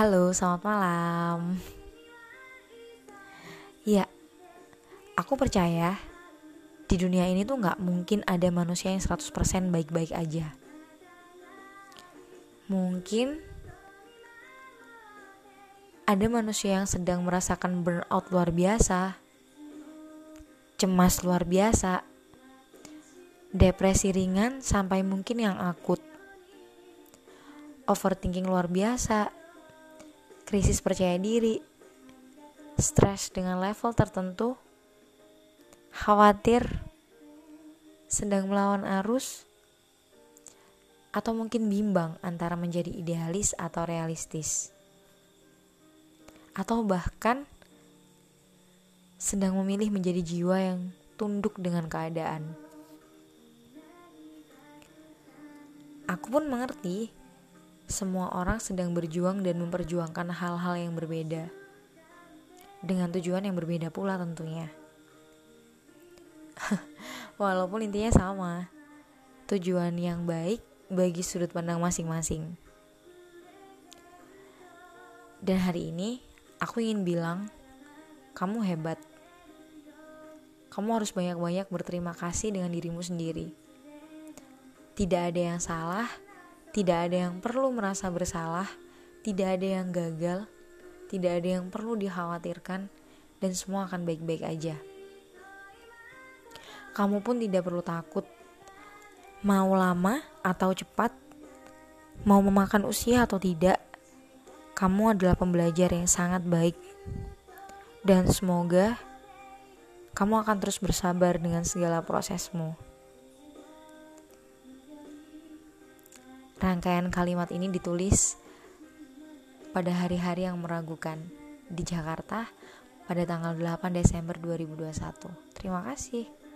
Halo, selamat malam. Ya, aku percaya di dunia ini tuh gak mungkin ada manusia yang 100% baik-baik aja. Mungkin ada manusia yang sedang merasakan burnout luar biasa, cemas luar biasa, depresi ringan sampai mungkin yang akut, overthinking luar biasa, krisis percaya diri, stres dengan level tertentu, khawatir, sedang melawan arus, atau mungkin bimbang antara menjadi idealis atau realistis, atau bahkan sedang memilih menjadi jiwa yang tunduk dengan keadaan. Aku pun mengerti semua orang sedang berjuang dan memperjuangkan hal-hal yang berbeda. Dengan tujuan yang berbeda pula tentunya. Walaupun intinya sama. Tujuan yang baik bagi sudut pandang masing-masing. Dan hari ini aku ingin bilang, kamu hebat. Kamu harus banyak-banyak berterima kasih dengan dirimu sendiri. Tidak ada yang salah tidak ada yang perlu merasa bersalah, tidak ada yang gagal, tidak ada yang perlu dikhawatirkan, dan semua akan baik-baik aja. Kamu pun tidak perlu takut, mau lama atau cepat, mau memakan usia atau tidak. Kamu adalah pembelajar yang sangat baik, dan semoga kamu akan terus bersabar dengan segala prosesmu. Rangkaian kalimat ini ditulis pada hari-hari yang meragukan di Jakarta pada tanggal 8 Desember 2021. Terima kasih.